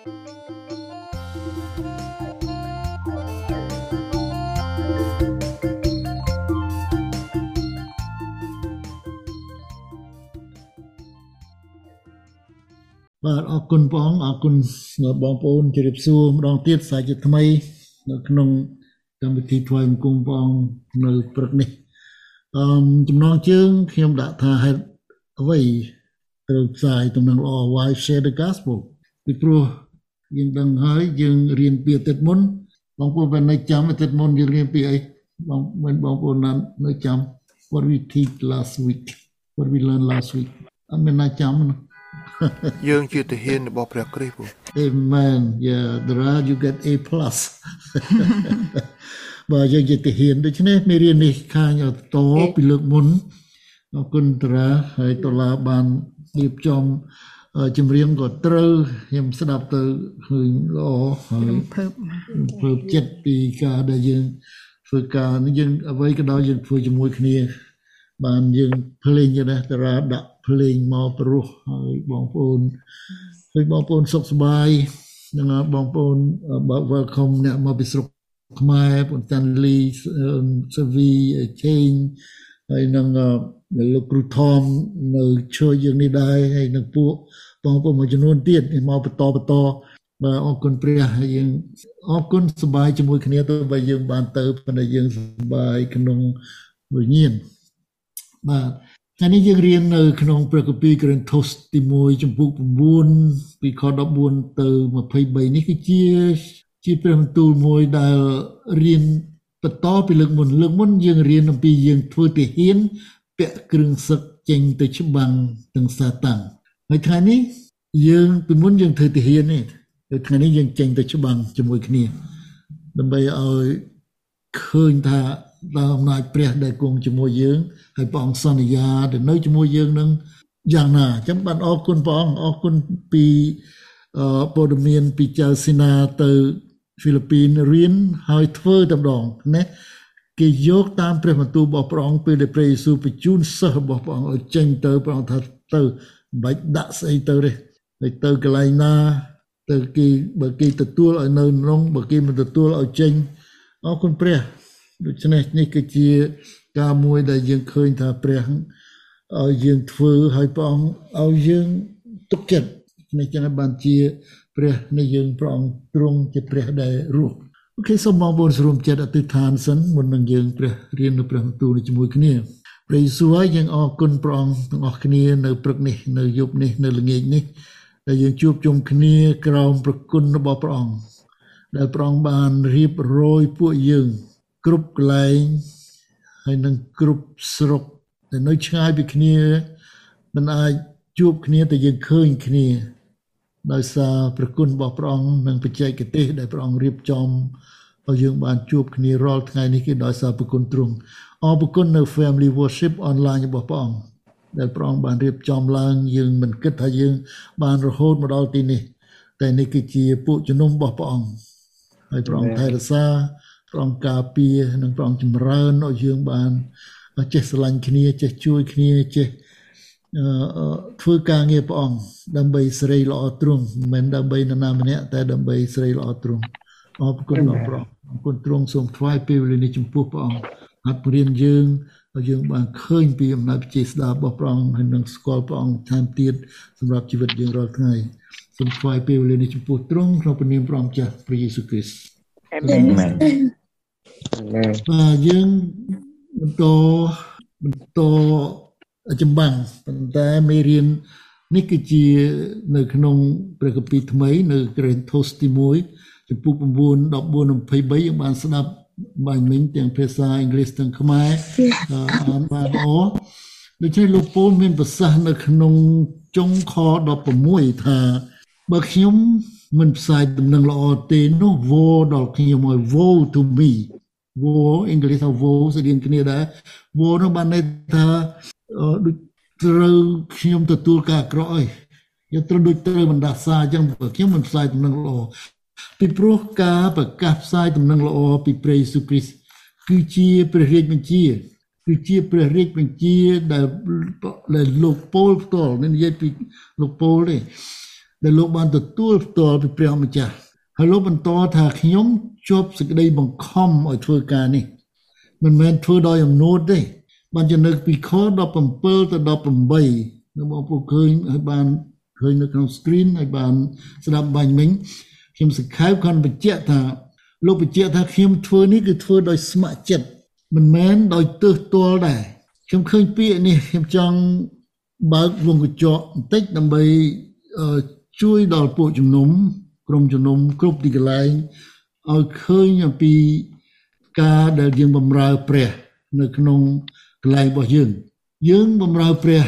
បាទអរគុណព្រះអង្គអរគុណបងប្អូនជម្រាបសួរម្ដងទៀតសាជាថ្មីនៅក្នុងកម្មវិធីថ្វាយបង្គំព្រះអង្គនៅព្រឹកនេះអឺចំណងជើងខ្ញុំដាក់ថាហេតុអ្វីត្រូវផ្សាយទំនឹងល្អ why share the gospel ពីព្រោះ យើងដឹងហើយយើងរៀនពីអាទិត្យមុនបងប្អូនបាននៅចាំអាទិត្យមុនយើងរៀនពីអីបងមិនបងប្អូននៅចាំ what we teach last week what we learned last week អត់មានណាចាំណាយើងជាទាហានរបស់ព្រះគ្រីស្ទ Amen yeah Dara you get A+ បើយើងជាទាហានដូច្នេះមេរៀននេះខាងតពីលើកមុនអរគុណតារាហើយតឡាបានរៀបចំ ចម្រៀងក៏ត្រូវខ្ញុំស្ដាប់ទៅឃើញល្អហើយភើបភើបចិត្តពីការដែលយើងធ្វើការនេះយើងអ្វីក៏ដោយយើងធ្វើជាមួយគ្នា បានយើងភ្លេងទៅដែរតារាដាក់ភ្លេងមកព្រោះហើយបងប្អូនហើយបងប្អូនសុខសប្បាយនឹងបងប្អូន welcome អ្នកមកពីស្រុកខ្មែរបងតាន់លីសាវីជេងហើយនឹង លោកគ្រូថមនៅជួយយើងនេះដែរហើយនឹងពួកបងប្អូនមួយចំនួនទៀតមកបន្តបន្តបាទអរគុណព្រះហើយយើងអរគុណសប្បាយជាមួយគ្នាទៅបើយើងបានទៅប៉ុន្តែយើងសប្បាយក្នុងវិញ្ញាណបាទថ្ងៃនេះយើងរៀននៅក្នុងព្រះគម្ពីរកូរិនថូសទី1ចំពុក9ពីខ14ទៅ23នេះគឺជាជាព្រះបន្ទូលមួយដែលរៀនបន្តពីលើកមុនលើកមុនយើងរៀនអំពីយើងធ្វើទាហាន ពាក់គ្រឿងសឹកចេញទៅច្បាំងទាំងសាតាំងហើយថ្ងៃនេះយើងពីមុនយើងធ្វើទាហាននេះហើយថ្ងៃនេះយើងចេញទៅច្បាំងជាមួយគ្នាដើម្បីឲ្យឃើញថាដោយអំណាចព្រះដែលគង់ជាមួយយើងហើយព្រះអង្គសន្យាដែលនៅជាមួយយើងនឹងយ៉ាងណាចឹងបានអរគុណព្រះអង្គអរគុណពីព័ត៌មានពីចៅស៊ីណាទៅហ្វីលីពីនរៀនហើយធ្វើតែម្ដងណា គេយកតាមព្រះបន្ទូលរបស់ព្រះអង្គពេលដែលព្រះយេស៊ូវបញ្ជូនសិស្សរបស់ព្រះអង្គឲ្យចេញទៅព្រះអង្គថាទៅមិនបាច់ដាក់ស្អីទៅទេហើយទៅកន្លែងណាទៅគេបើគេទទួលឲ្យនៅក្នុងបើគេមិនទទួលឲ្យចេញអរគុណព្រះដូច្នេះនេះគឺជាការមួយដែលយើងឃើញថាព្រះឲ្យយើងធ្វើឲ្យព្រះអង្គឲ្យយើងទុកចិត្តនេះចឹងបានជាព្រះនៃយើងព្រះអង្គទ្រង់ជាព្រះដែលរស់ អូខេសូមបងប្អូនសរុបចិត្តអធិដ្ឋានសិនមុននឹងយើងព្រះរៀននៅព្រះបន្ទូលជាមួយគ្នាព្រះយេស៊ូវហើយយើងអរគុណព្រះអង្គទាំងអស់គ្នានៅព្រឹកនេះនៅយប់នេះនៅល្ងាចនេះដែលយើងជួបជុំគ្នាក្រោមប្រគុណរបស់ព្រះអង្គដែលព្រះអង្គបានរៀបរយពួកយើង គ្រប់កន្លែងហើយនឹងគ្រប់ស្រុកដែលនៅឆ្ងាយពីគ្នាមិនអាចជួបគ្នាតែយើងឃើញគ្នា ដោយសារប្រគុណរបស់ព្រះអង្គនិងបច្ចេកទេសដែលព្រះអង្គរៀបចំ ឲ្យយើងបានជួបគ្នារាល់ថ្ងៃនេះគឺដោយសារប្រគុណទ្រង់អរគុណនៅ Family Worship online របស់ព្រះអង្គដែលព្រះអង្គបានរៀបចំឡើង យើងមិនគិតថាយើង បានរហូតមកដល់ទីនេះ តែនេះគឺជាពួកជំនុំរបស់ព្រះអង្គហើយព្រះអង្គថែរក្សាព្រះអង្គការពារនិងព្រះអង្គចម្រើនឲ្យយើងបានចេះស្រឡាញ់គ្នាចេះជួយគ្នាចេះធ្វើការងារព្រះអង្គដើម្បីសេរីល្អទ្រង់មិនមែនដើម្បីនរណាម្នាក់តែដើម្បីសេរីល្អទ្រង់ អរគុណដល់ព្រះអរគុណទ្រង់សូមថ្វាយពេលវេលានេះចំពោះព្រះអង្គហាត់រៀនយើងឲ្យយើងបានឃើញពីអំណាចវិជាស្ដាររបស់ព្រះអង្គហើយនឹងស្គាល់ព្រះអង្គថែមទៀតសម្រាប់ជីវិតយើងរាល់ថ្ងៃសូមថ្វាយពេលវេលានេះចំពោះទ្រង់ក្នុងព្រះនាមព្រះអង្គចាស់ព្រះយេស៊ូវគ្រីស្ទអាមែនបាទយើងបន្តបន្តចម្បាំងប៉ុន្តែមេរៀននេះគឺជានៅក្នុងព្រះគម្ពីរថ្មីនៅក្រេនថូសទី1 ចំពុក9 14 23យើងបានស្ដាប់បាញ់មិញទាំងភាសាអង់គ្លេសទាំងខ្មែរអានបានអដូច្នេះលោកពូលមានប្រសាសន៍នៅក្នុងចុងខ16ថាបើខ្ញុំមិនផ្សាយដំណឹងល្អទេនោះវោដល់ខ្ញុំឲ្យ woe to me វោអង់គ្លេសថា woe ស្តីគ្នាដែរ woe នោះបានន័យថាដូចត្រូវខ្ញុំទទួលការអាក្រក់អីយកត្រូវដូចត្រូវបណ្ដាសាអញ្ចឹងបើខ្ញុំមិនផ្សាយដំណឹងល្អ ពីព្រោះការប្រកាសផ្សាយដំណឹងល្អពីព្រះយេស៊ូវគ្រីស្ទគឺជាព្រះរាជបញ្ជាគឺជាព្រះរាជបញ្ជាដែលដែលលោកពោលផ្ទាល់នេះនិយាយពីលោកពោលទេដែលលោកបានទទួលផ្ទាល់ពីព្រះម្ចាស់ហើយលោកបន្តថាខ្ញុំជាប់សេចក្តីបង្ខំឲ្យធ្វើការនេះមិនមែនធ្វើដោយអំណួតទេ បានចំណឹកពីខ17ទៅ18នៅបងប្អូនឃើញឲ្យបានឃើញនៅក្នុង screen ឲ្យបានស្ដាប់បាញ់មិញ ខ្ញុំសង្ខេបគាត់បញ្ជាក់ថាលោកបញ្ជាក់ថាខ្ញុំធ្វើនេះគឺធ្វើដោយស្ម័គ្រចិត្តមិនមែនដោយទើសទាល់ដែរខ្ញុំឃើញពាក្យនេះខ្ញុំចង់បើកវងកញ្ចក់បន្តិចដើម្បីជួយដល់ពួកជំនុំក្រុមជំនុំគ្រប់ទីកន្លែងឲ្យឃើញអំពីការដែលយើងបំរើព្រះនៅក្នុងកន្លែងរបស់យើង យើងបំរើព្រះ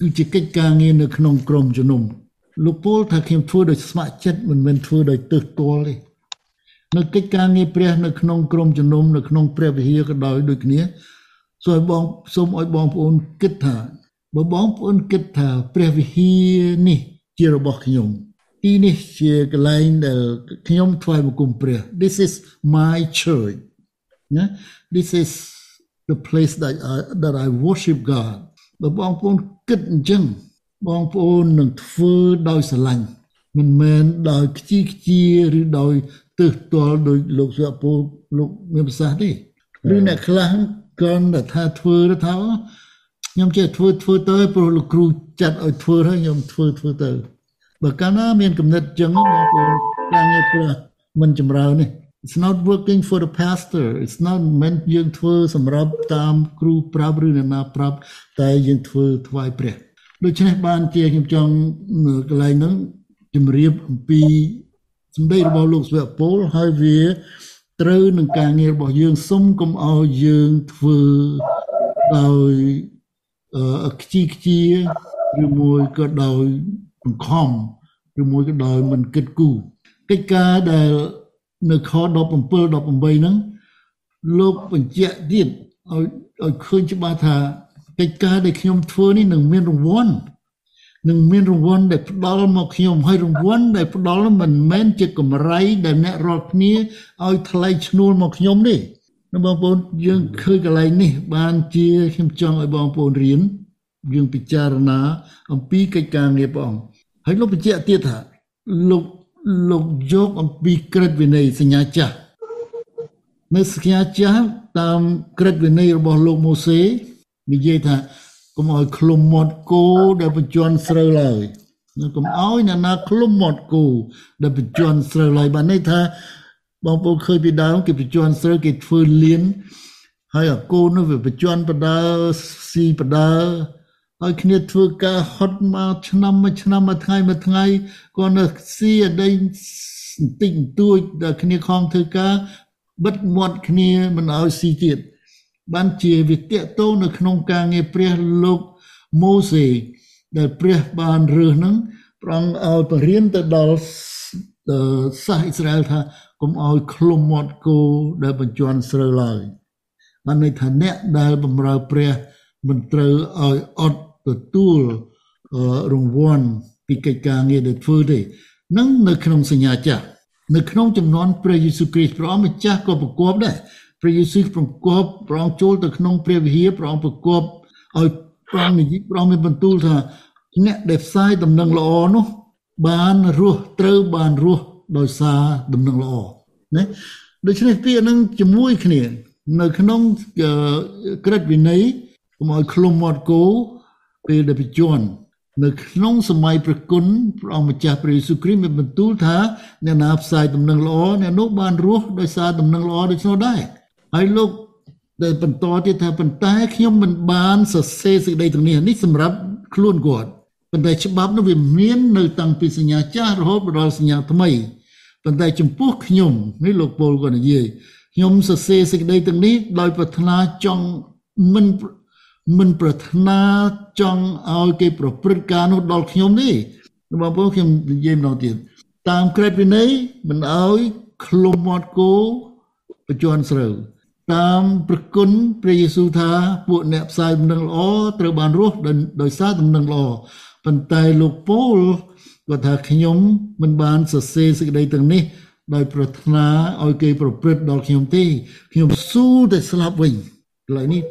គឺជាកិច្ចការងារនៅក្នុងក្រុមជំនុំ លោកពូលថាខ្ញុំធ្វើដោយស្ម័គ្រចិត្តមិនមែនធ្វើដោយទើសទាល់ទេនៅកិច្ចការងារព្រះនៅក្នុងក្រុមជំនុំនៅក្នុងព្រះវិហារក៏ដោយដូចគ្នាសូមបងសូមឲ្យបងប្អូនគិតថាបើបងប្អូនគិតថាព្រះវិហារនេះជារបស់ខ្ញុំទីនេះជាកន្លែងដែលខ្ញុំថ្វាយបង្គំព្រះ This is my church ណា This is the place that I, that I worship God បើបងប្អូនគិតអញ្ចឹង បងប្អូននឹងធ្វើដោយស្រឡាញ់មិនមែនដោយខ្ជិលខ្ជាឬដោយទើសទាល់ដោយលោកសុពលលោកមានប្រសាសន៍ទេឬអ្នកខ្លះគាត់តែថាធ្វើទៅថាខ្ញុំចេះធ្វើធ្វើទៅព្រោះលោកគ្រូចាត់ឲ្យធ្វើហើយខ្ញុំធ្វើធ្វើទៅបើកាលណាមានគំនិតចឹងបងប្អូនការងារព្រះមិនចម្រើនទេ It's not working for the pastor it's not meant យើងធ្វើសម្រាប់តាមគ្រូប្រាប់ឬអ្នកណាប្រាប់តែយើងធ្វើថ្វាយព្រះ ដូច្នេះបានជាខ្ញុំចង់កន្លែងហ្នឹងជម្រាបអំពីសម្ដីរបស់លោកស្វៈពលហើយវាត្រូវនឹងការងាររបស់យើងសុំកុំឲ្យយើងធ្វើដោយអឺខ្ជីខ្ជាឬមួយក៏ដោយបង្ខំឬមួយក៏ដោយមិនគិតគូរកិច្ចការដែលនៅខ17 18ហ្នឹងលោកបញ្ជាក់ទៀតឲ្យឲ្យឃើញច្បាស់ថា កិច្ចការដែលខ្ញុំធ្វើនេះនឹងមានរង្វាន់នឹងមានរង្វាន់ដែលផ្ដល់មកខ្ញុំហើយរង្វាន់ដែលផ្ដល់មិនមែនជាកម្រៃដែលអ្នករាល់គ្នាឲ្យថ្លៃឈ្នួលមកខ្ញុំទេបងប្អូនយើងឃើញកន្លែងនេះបានជាខ្ញុំចង់ឲ្យបងប្អូនរៀនយើងពិចារណាអំពីកិច្ចការងារព្រះអង្គហើយលោកបញ្ជាក់ទៀតថាលោកលោកយកអំពីក្រឹតវិន័យសញ្ញាចាស់នៅសញ្ញាចាស់តាមក្រឹតវិន័យរបស់លោកម៉ូសេ និយាយថាកុំឲ្យឃ្លុំមាត់គោដែលបញ្ជាន់ស្រូវឡើយកុំឲ្យអ្នកណាឃ្លុំមាត់គោដែលបញ្ជាន់ស្រូវឡើយបានន័យថាបងប្អូនឃើញពីដើមគេបញ្ជាន់ស្រូវគេធ្វើលៀនហើយអាគោនោះវាបញ្ជាន់បដើស៊ីបដើឲ្យគ្នាធ្វើការហត់មកឆ្នាំមួយឆ្នាំមួយថ្ងៃមួយថ្ងៃគាត់នៅស៊ីអដីបន្តិចបន្តួចដល់គ្នាខំធ្វើការបិទមាត់គ្នាមិនឲ្យស៊ីទៀត បានជាវិទៈតោនៅក្នុងការងារព្រះលោកម៉ូសេដែលព្រះបានរើសនឹងប្រងឲ្យបរៀនទៅដល់សាសអ៊ីស្រាអែលថាកុំឲ្យឃ្លុំមាត់គោដែលបញ្ជាន់ស្រូវឡើយបានន័យថាអ្នកដែលបម្រើព្រះមិនត្រូវឲ្យអត់ទទួលរង្វាន់ពីកិច្ចការងារដែលធ្វើទេនឹងនៅក្នុងសញ្ញាចាស់នៅក្នុងចំនួនព្រះយេស៊ូវគ្រីស្ទព្រះអង្គម្ចាស់ក៏ប្រកបដែរ ព្រះយេស៊ូវប្រកបព្រះអង្គចូលទៅក្នុងព្រះវិហារព្រះអង្គប្រកបឲ្យព្រះអង្គនិយាយព្រះអង្គមានបន្ទូលថាអ្នកដែលផ្សាយដំណឹងល្អនោះ បានរស់ត្រូវបានរស់ដោយសារដំណឹងល្អណាដូច្នេះពាក្យនឹងជាមួយគ្នា នៅក្នុងក្រឹតវិន័យកុំឲ្យឃ្លុំមាត់គោពេលដែលបញ្ជាន់នៅក្នុងសម័យព្រះគុណព្រះអង្គម្ចាស់ព្រះយេស៊ូវគ្រីស្ទមានបន្ទូលថាអ្នកណាផ្សាយដំណឹងល្អអ្នកនោះបានរស់ដោយសារដំណឹងល្អដូច្នោះដែរ ហើយលោកដែលបន្តទៀតថាប៉ុន្តែខ្ញុំមិនបានសរសេរសេចក្តីទាំងនេះនេះសម្រាប់ខ្លួនគាត់ប៉ុន្តែច្បាប់នោះវាមាននៅតាំងពីសញ្ញាចាស់រហូតដល់សញ្ញាថ្មីប៉ុន្តែចំពោះខ្ញុំនេះលោកពលគាត់និយាយខ្ញុំសរសេរសេចក្តីទាំងនេះដោយប្រាថ្នាចង់មិនមិនប្រាថ្នាចង់ឲ្យគេប្រព្រឹត្តការនោះដល់ខ្ញុំទេបងប្អូនខ្ញុំនិយាយម្ដងទៀតតាមក្រឹតវិន័យមិនឲ្យឃ្លុំមាត់គោបញ្ជាន់ស្រូវ តាមប្រគុណព្រះយេស៊ូវថាពួកអ្នកផ្សាយដំណឹងល្អត្រូវបានរស់ដោយសារដំណឹងល្អប៉ុន្តែលោកពូលគាត់ថាខ្ញុំមិនបានសរសេរសេចក្តីទាំងនេះដោយប្រាថ្នាឲ្យគេប្រព្រឹត្តដល់ខ្ញុំទេខ្ញុំស៊ូតែស្លាប់វិញកន្លែងនេះ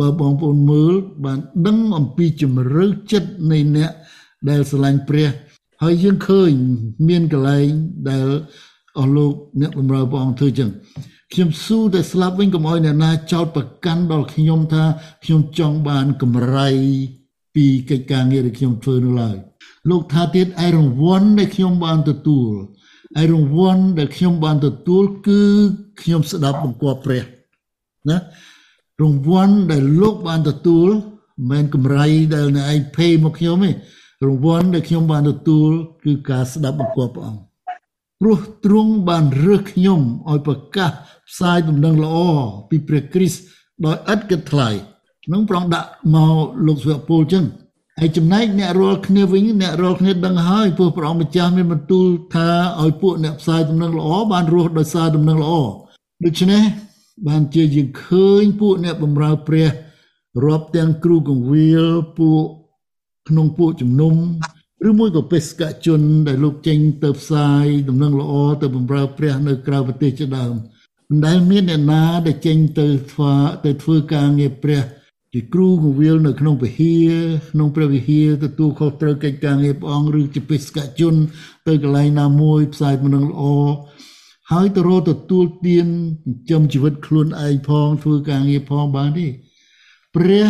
បើបងប្អូនមើលបានដឹងអំពីជំរឿចិត្តនៃអ្នកដែលស្រឡាញ់ព្រះហើយយើងឃើញមានកន្លែងដែលអស់លោកអ្នកបម្រើព្រះអង្គធ្វើចឹង ខ្ញុំស៊ូតែស្លាប់វិញកុំឲ្យអ្នកណាចោទប្រកាន់ដល់ខ្ញុំថាខ្ញុំចង់បានកម្រៃពីកិច្ចការងារដែលខ្ញុំធ្វើនោះឡើយលោកថាទៀតឯរង្វាន់ដែលខ្ញុំបានទទួលឯរង្វាន់ដែលខ្ញុំបានទទួលគឺខ្ញុំស្ដាប់បង្គាប់ព្រះណារង្វាន់ដែលលោកបានទទួលមិនមែនកម្រៃដែលអ្នកឯងភេមកខ្ញុំទេរង្វាន់ដែលខ្ញុំបានទទួលគឺការស្ដាប់បង្គាប់ព្រះអង្គ ព្រោះទ្រង់បានរើសខ្ញុំឲ្យប្រកាសផ្សាយដំណឹងល្អពីព្រះគ្រីស្ទដោយឥតគិតថ្លៃនឹងប្រងដាក់មកលោកស្វពលចឹងហើយចំណែកអ្នករាល់គ្នាវិញអ្នករាល់គ្នាដឹងហើយព្រោះព្រះអង្គម្ចាស់មានបន្ទូលថាឲ្យពួកអ្នកផ្សាយដំណឹងល្អបានរស់ដោយសារដំណឹងល្អដូច្នេះបានជាយើងឃើញពួកអ្នកបម្រើព្រះរាប់ទាំងគ្រូកងវិលពួកក្នុងពួកជំនុំ ឬមួយក៏បេសកជនដែលលោកចេញទៅផ្សាយដំណឹងល្អទៅបម្រើព្រះនៅក្រៅប្រទេសជាដើមមិនដែលមានអ្នកណាដែលចេញទៅធ្វើទៅធ្វើការងារព្រះជាគ្រូកងវិលនៅក្នុងវិហារក្នុងព្រះវិហារទទួលខុសត្រូវកិច្ចការងារព្រះអង្គឬជាបេសកជន ទៅកន្លែងណាមួយផ្សាយដំណឹងល្អហើយទៅរកទទួលទានចិញ្ចឹមជីវិតខ្លួនឯងផងធ្វើការងារផងបានទេព្រះ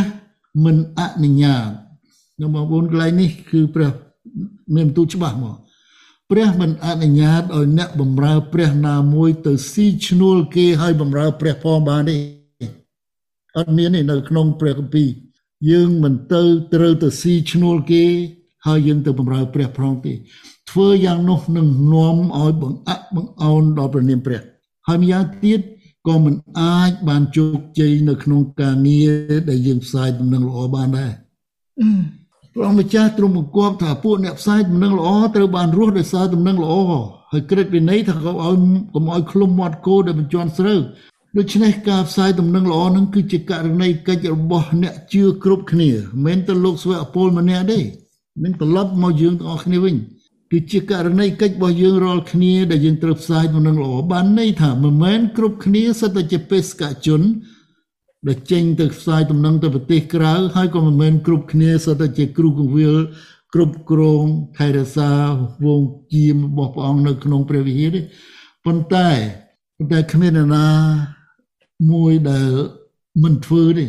មិនអនុញ្ញាតនៅបងប្អូនកន្លែងនេះគឺព្រះ មានបន្ទូលច្បាស់មកព្រះមិនអនុញ្ញាតឲ្យអ្នកបម្រើព្រះណាមួយទៅស៊ីឈ្នួលគេឲ្យបម្រើព្រះផងបានទេអត់មានទេនៅក្នុងព្រះគម្ពីរយើងមិនទៅត្រូវទៅស៊ីឈ្នួលគេហើយយើងទៅបម្រើព្រះផងទេធ្វើយ៉ាងនោះនឹងនាំឲ្យបង្អាក់បង្អោនដល់ព្រះនាមព្រះហើយម្យ៉ាងទៀតក៏មិនអាចបានជោគជ័យនៅក្នុងការងារដែលយើងផ្សាយដំណឹងល្អបានដែរ ព្រះម្ចាស់ទ្រង់បង្គាប់ថាពួកអ្នកផ្សាយដំណឹងល្អត្រូវបានរស់ដោយសារដំណឹងល្អហើយក្រឹតវិន័យថាកុំឲ្យកុំឲ្យឃ្លុំមាត់គោដែលបញ្ជាន់ស្រូវដូច្នេះការផ្សាយដំណឹងល្អនឹងគឺជាករណីកិច្ចរបស់អ្នកជឿគ្រប់គ្នាមិនមែនទៅលោកស្វែអពលម្នាក់ទេមិនត្រឡប់មកយើងទាំងអស់គ្នាវិញគឺជាករណីកិច្ចរបស់យើងរាល់គ្នាដែលយើងត្រូវផ្សាយដំណឹងល្អបានន័យថាមិនមែនគ្រប់គ្នាសិតតែជាបេសកជន ដែលចេញទៅផ្សាយដំណឹងទៅប្រទេសក្រៅហើយក៏មិនមែនគ្រប់គ្នាសិតតែជាគ្រូកងវិលគ្រប់គ្រងថៃរសាវងជាមរបស់ព្រះអង្គនៅក្នុងព្រះវិហារទេប៉ុន្តែប៉ុន្តែគ្មានណាមួយដែលមិនធ្វើទេ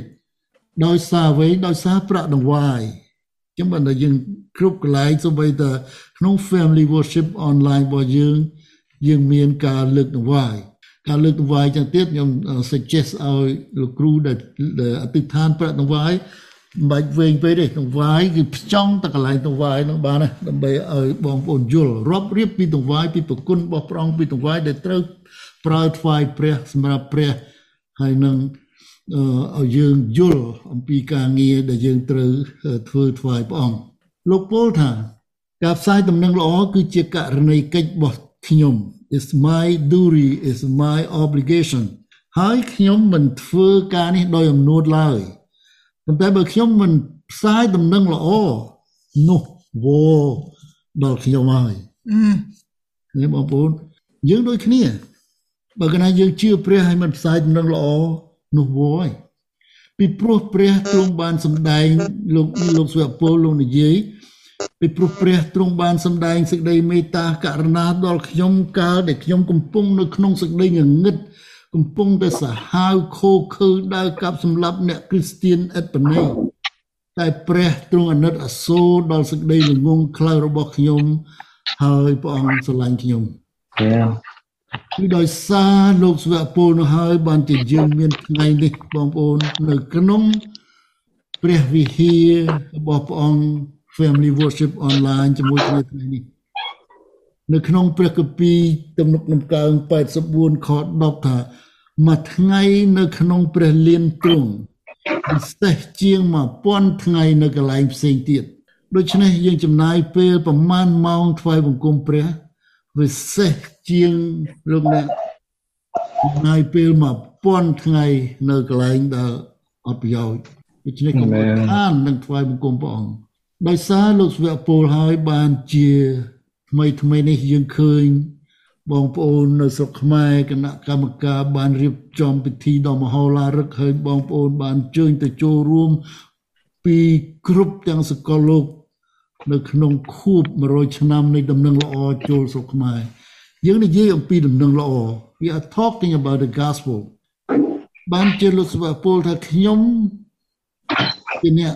ដោយសារអ្វីដោយសារប្រាក់ដង្វាយចឹងបើយើងគ្រប់កន្លែងសូម្បីតែក្នុង family worship online របស់យើងយើងមានការលើកដង្វាយ ការលើកដង្វាយចឹងទៀតខ្ញុំ suggest ឲ្យលោកគ្រូដែលអតិថានប្រាក់ដង្វាយមិនបាច់វែងពេកទេដង្វាយគឺផ្ចង់តែកន្លែងដង្វាយនោះបានណាដើម្បីឲ្យបងប្អូនយល់រាប់រៀបពីដង្វាយពីប្រគុណរបស់ព្រះអង្គពីដង្វាយដែលត្រូវប្រើថ្វាយព្រះសម្រាប់ព្រះហើយនឹងឲ្យយើងយល់អំពីការងារដែលយើងត្រូវធ្វើថ្វាយព្រះអង្គលោកពោលថាការផ្សាយដំណឹងល្អគឺជាករណីកិច្ចរបស់ខ្ញុំ is my duty is my obligation ហើយខ្ញុំមិនធ្វើការនេះដោយអំនួតឡើយប៉ុន្តែបើខ្ញុំមិនផ្សាយដំណឹងល្អនោះវោដល់ខ្ញុំហើយនេះបងប្អូនយើងដូចគ្នា បើកណាយើងជឿព្រះហើយមិនផ្សាយដំណឹងល្អនោះវោហើយពីព្រោះព្រះទ្រង់បានសម្ដែងលោកលោកស្វពលលោកនិយាយ ពីព្រោះព្រះទ្រង់បានសម្ដែងសេចក្តីមេត្តាករណាដល់ខ្ញុំកាលដែលខ្ញុំកំពុងនៅក្នុងសេចក្តីងងឹតកំពុងតែសាហាវខូខើដើរកាប់សម្លាប់អ្នកគ្រីស្ទៀនឥតបណីតែព្រះទ្រង់អាណិតអាសូរដល់សេចក្តីល្ងងខ្លៅរបស់ខ្ញុំហើយព្រះអង្គស្រឡាញ់ខ្ញុំគឺដោយសារលោកស្វៈពលនោះហើយបានជាយើងមានថ្ងៃនេះបងប្អូននៅក្នុងព្រះវិហាររបស់ព្រះអង្គ Family Worship Online ជាមួយគ្នាថ្ងៃនេះនៅក្នុងព្រះគម្ពីរទំនុកដំកើង84ខ10ថាមួយថ្ងៃនៅក្នុងព្រះលៀនទ្រង់ពិសេសជាង1000ថ្ងៃនៅកន្លែងផ្សេងទៀតដូច្នេះយើងចំណាយពេលប្រមាណម៉ោងថ្វាយបង្គំព្រះពិសេសជាងលោកអ្នកចំណាយពេល1000ថ្ងៃនៅកន្លែងដែលអត់ប្រយោជន៍ដូច្នេះកុំខាននឹងថ្វាយបង្គំព្រះអង្គ ដោយសារលោកស្វៈពលហើយបានជាថ្មីថ្មីនេះយើងឃើញបងប្អូននៅស្រុកខ្មែរគណៈកម្មការបានរៀបចំពិធីដ៏មហោឡារឹកហើយបងប្អូនបានជើញទៅចូលរួមពីគ្រប់ទាំងសកលលោក នៅក្នុងខួប100ឆ្នាំនៃដំណឹងល្អចូលស្រុកខ្មែរយើងនិយាយអំពីដំណឹងល្អ we are talking about the gospel បានជាលោកស្វាពលថាខ្ញុំជាអ្នក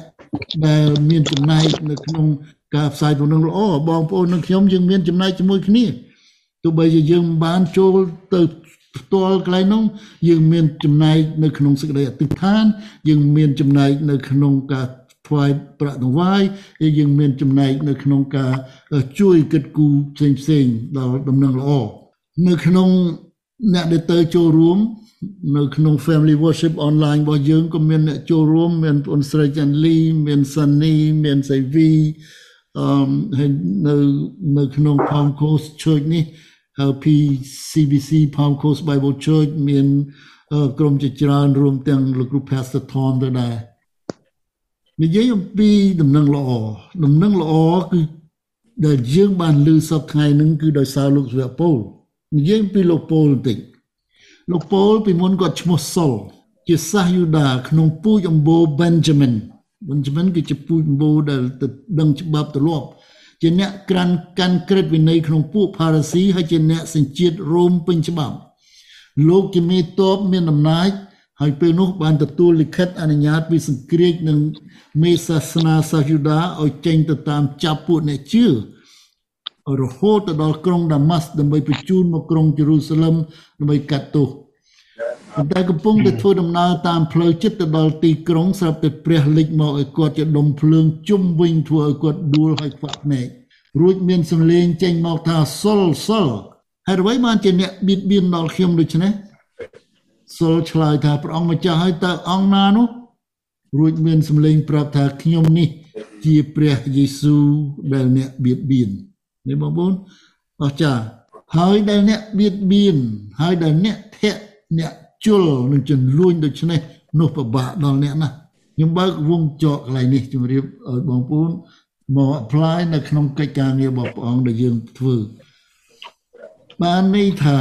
ដែលមានចំណែកនៅក្នុងការផ្សាយដំណឹងល្អបងប្អូននិងខ្ញុំយើងមានចំណែកជាមួយគ្នាទោះបីជាយើងបានចូលទៅផ្ទាល់កន្លែងនោះយើងមានចំណែកនៅក្នុងសេចក្តីអធិដ្ឋាន យើងមានចំណែកនៅក្នុងការថ្វាយប្រាក់ដង្វាយហើយយើងមានចំណែកនៅក្នុងការជួយគិតគូរផ្សេងផ្សេងដល់ដំណឹងល្អនៅក្នុងអ្នកដែលទៅចូលរួម នៅក្នុង family worship online របស់យើងក៏មានអ្នកចូលរួមមានបងស្រីចាន់លីមានសានីមានសៃវីអឺហើយនៅនៅក្នុង Palm Coast Church នេះ PCBC Palm Coast Bible Church មានក្រុមជាច្រើនរួមទាំងលោកគ្រូ Pastor Tom ទៅដែរនិយាយអំពីដំណឹងល្អដំណឹងល្អគឺដែលយើងបានលើសពថ្ងៃនឹងគឺដោយសារលោកសុវពលនិយាយអំពីលោកពលបន្តិច លោកពលពីមុនគាត់ឈ្មោះសុលជាសាសយូដាក្នុងពូជអម្បូរ Benjamin Benjamin គឺជាពូជអម្បូរដែលទៅដឹងច្បាប់ទលាប់ជាអ្នកក្រាន់កាន់ក្រឹតវិន័យក្នុងពួកផារ៉ាស៊ីហើយជាអ្នកសញ្ជាតិរ៉ូមពេញច្បាប់លោកជាមេតបមានអំណាចហើយពេលនោះបានទទួលលិខិតអនុញ្ញាតពីសង្គ្រាចនឹងមេសាសនាសាសយូដាឲ្យចេញទៅតាមចាប់ពួកអ្នកជឿ រហូតទៅដល់ក្រុងដាម៉ាស់ដើម្បីបញ្ជូនមកក្រុងយេរូសាឡឹមដើម្បីកាត់ទោសប៉ុន្តែកំពុងតែធ្វើដំណើរតាមផ្លូវចិត្តទៅដល់ទីក្រុងស្រាប់តែព្រះលិចមកឲ្យគាត់ជាដុំភ្លើងជុំវិញធ្វើឲ្យគាត់ដួលហើយខ្វាក់ភ្នែករួចមានសំឡេងចេញមកថាសុលសុលហើយអ្វីបានជាអ្នកបៀតបៀនដល់ខ្ញុំដូច្នេះសុលឆ្លើយថាព្រះអង្គម្ចាស់ហើយតើអង្គណានោះរួចមានសំឡេងប្រាប់ថាខ្ញុំនេះ ជាព្រះយេស៊ូវដែលអ្នកបៀតបៀន នេះបងប្អូនអស្ចារ្យហើយដែលអ្នកបៀតបៀនហើយដែលអ្នកធាក់អ្នកជលនឹងចំនួនដូច្នេះនោះពិបាកដល់អ្នកណាខ្ញុំបើកវងចកកន្លែងនេះជម្រាបឲ្យបងប្អូនមក apply នៅក្នុងកិច្ចការងាររបស់ព្រះអង្គដែលយើងធ្វើបានន័យថា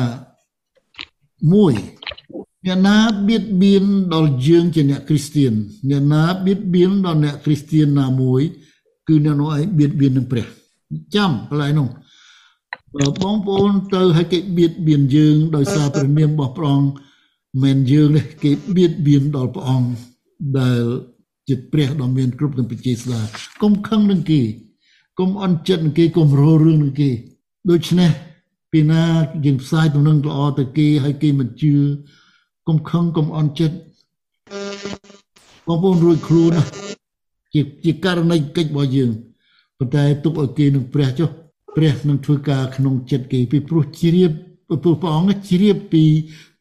មួយអ្នកណាបៀតបៀនដល់យើងជាអ្នកគ្រីស្ទៀនអ្នកណាបៀតបៀនដល់អ្នកគ្រីស្ទៀនណាមួយ គឺអ្នកនោះឯងបៀតបៀននឹងព្រះ ចាំកន្លែងនោះបងប្អូនទៅឲ្យគេបៀតបៀនយើងដោយសារព្រះនាមរបស់ព្រះអង្គមិនយើងនេះគេបៀតបៀនដល់ព្រះអង្គដែលជាព្រះដ៏មានគ្រប់ទាំងប្រជាស្ដាកុំខឹងនឹងគេកុំអន់ចិត្តនឹងគេកុំរលរឿងនឹងគេដូច្នេះពីណាយើងផ្សាយទំនឹងល្អទៅគេឲ្យគេមិនជឿកុំខឹងកុំអន់ចិត្តបងប្អូនរួចខ្លួនណាជាជាករណីកិច្ចរបស់យើង ប៉ុន្តែទុកឲ្យគេនឹងព្រះចុះព្រះនឹងធ្វើការក្នុងចិត្តគេពីព្រោះជ្រាបព្រោះព្រះអង្គជ្រាបពី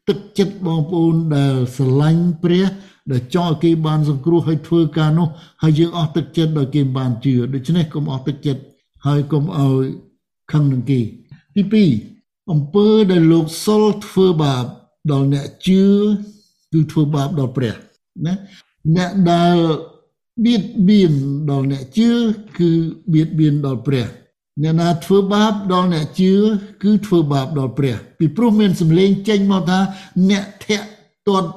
ទឹកចិត្តបងប្អូនដែលស្រឡាញ់ព្រះដែលចង់ឲ្យគេបានសង្គ្រោះឲ្យធ្វើការនោះហើយយើងអស់ទឹកចិត្តដល់គេបានជឿដូច្នេះកុំអស់ទឹកចិត្តហើយកុំឲ្យខឹងនឹងគេទី2អំពើដែលលោកសុលធ្វើបាបដល់អ្នកជឿគឺធ្វើបាបដល់ព្រះណាអ្នកដែល បៀតបៀនដល់អ្នកជឿគឺបៀតបៀនដល់ព្រះអ្នកណាធ្វើបាបដល់អ្នកជឿគឺធ្វើបាបដល់ព្រះ ពីព្រោះមានសម្លេងចេញមកថាអ្នកធាក់ទាត់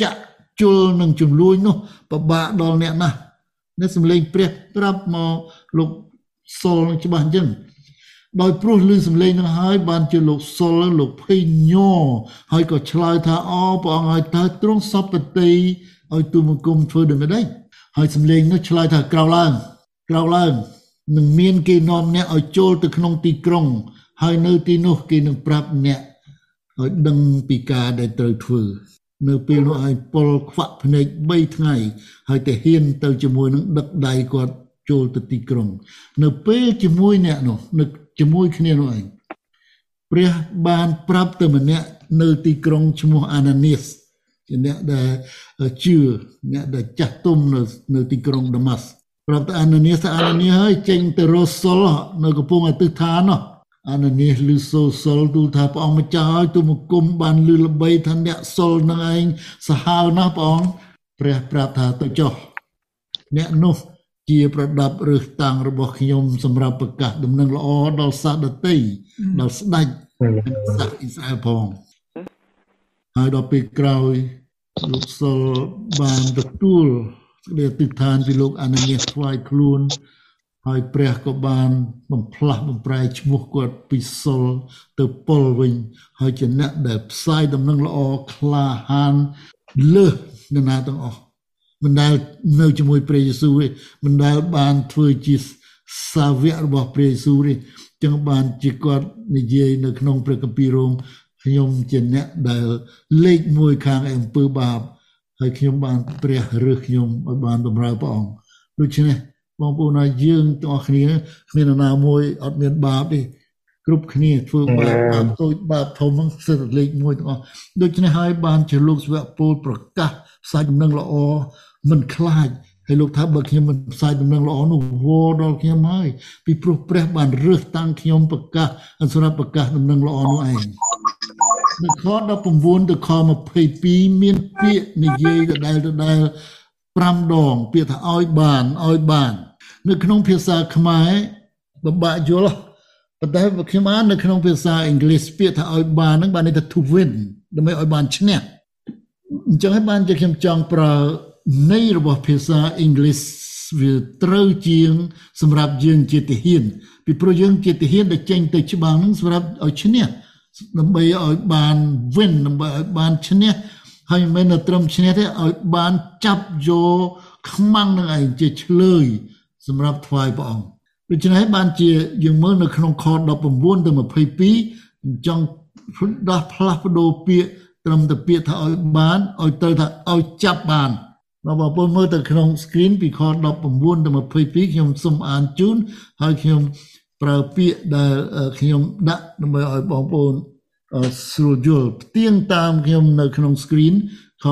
ចាក់ជុលនឹងចំនួននោះពិបាកដល់អ្នកណាស់នេះសម្លេងព្រះប្រាប់មកលោកសុលច្បាស់អញ្ចឹងដោយព្រោះលឺសំឡេងនឹងហើយបានជាលោកសុលលោកភ័យញ័រហើយក៏ឆ្លើយថាអព្រះអង្គឲ្យតើទ្រង់សពតិឲ្យទូមង្គមធ្វើដូចម្ដេច ហើយសំឡេងនោះឆ្លើយថាក្រោកឡើងក្រោកឡើងនឹងមានគេនាំអ្នកឲ្យចូលទៅក្នុងទីក្រុង ហើយនៅទីនោះគេនឹងប្រាប់អ្នកឲ្យដឹងពីការដែលត្រូវធ្វើនៅពេលនោះឲ្យពលខ្វាក់ភ្នែក3ថ្ងៃ ហើយតែហ៊ានទៅជាមួយនឹងដឹកដៃគាត់ចូលទៅទីក្រុង នៅពេលជាមួយអ្នកនោះនៅជាមួយគ្នានោះឯងព្រះបានប្រាប់ទៅម្នាក់នៅទីក្រុងឈ្មោះអាណានីស ជាអ្នកដែលជឿអ្នកដែលចាស់ទុំនៅនៅទីក្រុងដាម៉ាស់ប្រាប់ទៅអាណានីសអាណានីសហើយចេញទៅរស់សុលនៅកំពង់អតិថាននោះអាណានីសឮសូសុលទូលថាព្រះអង្គម្ចាស់ហើយទូមកគុំបានឮល្បីថាអ្នកសុលនឹងឯងសាហាវណាស់ព្រះអង្គព្រះប្រាប់ថាទៅចុះអ្នកនោះជាប្រដាប់រើសតាំងរបស់ខ្ញុំសម្រាប់ប្រកាសដំណឹងល្អដល់សាសដតីដល់ស្ដេចសាសអ៊ីស្រាអែលផងហើយដល់ពេលក្រោយ លោកសុលបានទទួលសេចក្តីអធិដ្ឋានពីលោកអាណានីសថ្វាយខ្លួនហើយព្រះក៏បានបំផ្លាស់បំប្រែឈ្មោះគាត់ពីសុលទៅពលវិញហើយជាអ្នកដែលផ្សាយដំណឹងល្អក្លាហានលើសនរណាទាំងអស់មិនដែលនៅជាមួយព្រះយេស៊ូវទេមិនដែលបានធ្វើជាសាវករបស់ព្រះយេស៊ូវទេចឹងបានជាគាត់និយាយនៅក្នុងព្រះគម្ពីររ៉ូម ខ្ញុំជាអ្នកដែលលេខ1ខាងអំពើបាបហើយខ្ញុំបានព្រះរើសខ្ញុំឲ្យបានបម្រើព្រះអង្គដូច្នេះបងប្អូនហើយយើងទាំងអស់គ្នាគ្មាននរណាមួយអត់មានបាបទេគ្រប់គ្នាធ្វើបាបបាបតូចបាបធំហ្នឹងសិតលេខ1ទាំងអស់ដូច្នេះហើយបានជាលោកស្វៈពលប្រកាសផ្សាយដំណឹងល្អមិនខ្លាចហើយលោកថាបើខ្ញុំមិនផ្សាយដំណឹងល្អនោះវល់ដល់ខ្ញុំហើយពីព្រោះព្រះបានរើសតាំងខ្ញុំប្រកាសសម្រាប់ប្រកាសដំណឹងល្អនោះឯង នៅខ19ទៅខ22មានពាក្យនិយាយដដែលដដែល5ដង ពាក្យថាឲ្យបានឲ្យបាន នៅក្នុងភាសាខ្មែរពិបាកយល់ប៉ុន្តែខ្ញុំអាននៅក្នុងភាសាអង់គ្លេសពាក្យថាឲ្យបានហ្នឹងបានន័យថា to win ដើម្បីឲ្យបានឈ្នះអញ្ចឹងហើយបានជាខ្ញុំចង់ប្រើន័យរបស់ភាសាអង់គ្លេសវាត្រូវជាង សម្រាប់យើងជាទាហានពីព្រោះយើងជាទាហានដែលចេញទៅច្បាំងហ្នឹងសម្រាប់ឲ្យឈ្នះ ដើម្បីឲ្យបាន win ដើម្បីឲ្យបានឈ្នះហើយមិនមែនត្រឹមឈ្នះទេឲ្យបានចាប់យកខ្មាំងនឹងឯងជាឆ្លើយសម្រាប់ថ្វាយព្រះអង្គដូច្នេះបានជាយើងមើលនៅក្នុងខ19ទៅ22ចង់ដោះផ្លាស់ប្ដូរពាក្យត្រឹមតែពាក្យថាឲ្យបានឲ្យទៅថាឲ្យចាប់បានបងប្អូនមើលទៅក្នុង screen ពីខ19ទៅ22ខ្ញុំសូមអានជូនហើយខ្ញុំ ប្រើពាក្យដែលខ្ញុំដាក់ដើម្បីឲ្យបងប្អូនស្រួលយល់ផ្ទៀងតាមខ្ញុំនៅក្នុង screen ខ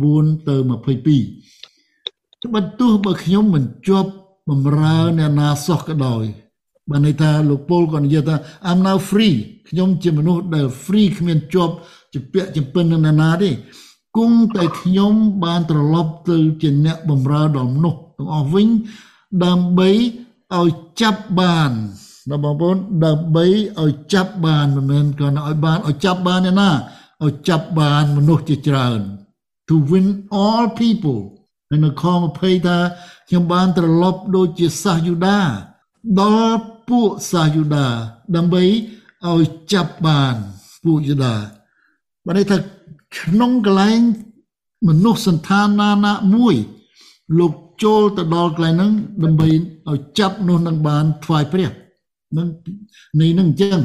19ទៅ22បើទោះបើខ្ញុំមិនជាប់បំរើអ្នកណាសោះក៏ដោយបានន័យថាលោកពលក៏និយាយថា I'm now free ខ្ញុំជាមនុស្សដែល free គ្មានជាប់ជាពាក់ជំពិននឹងអ្នកណាទេគង់តែខ្ញុំបានត្រឡប់ទៅជាអ្នកបំរើដល់មនុស្សទាំងអស់វិញដើម្បីឲ្យចាប់បាន ដល់បងប្អូនដើម្បីឲ្យចាប់បានមិនមែនគ្រាន់តែឲ្យបានឲ្យចាប់បានទេណាឲ្យចាប់បានមនុស្សជាច្រើន to win all people ហើយនៅខ20ថាខ្ញុំបានត្រឡប់ដូចជាសាសយូដាដល់ពួកសាសយូដាដើម្បីឲ្យចាប់បានពួកយូដាបានន័យថាក្នុងកន្លែងមនុស្សសន្តានណាណាមួយលោកចូលទៅដល់កន្លែងហ្នឹងដើម្បីឲ្យចាប់នោះនឹងបានថ្វាយព្រះ នឹងនេះនឹងអញ្ចឹង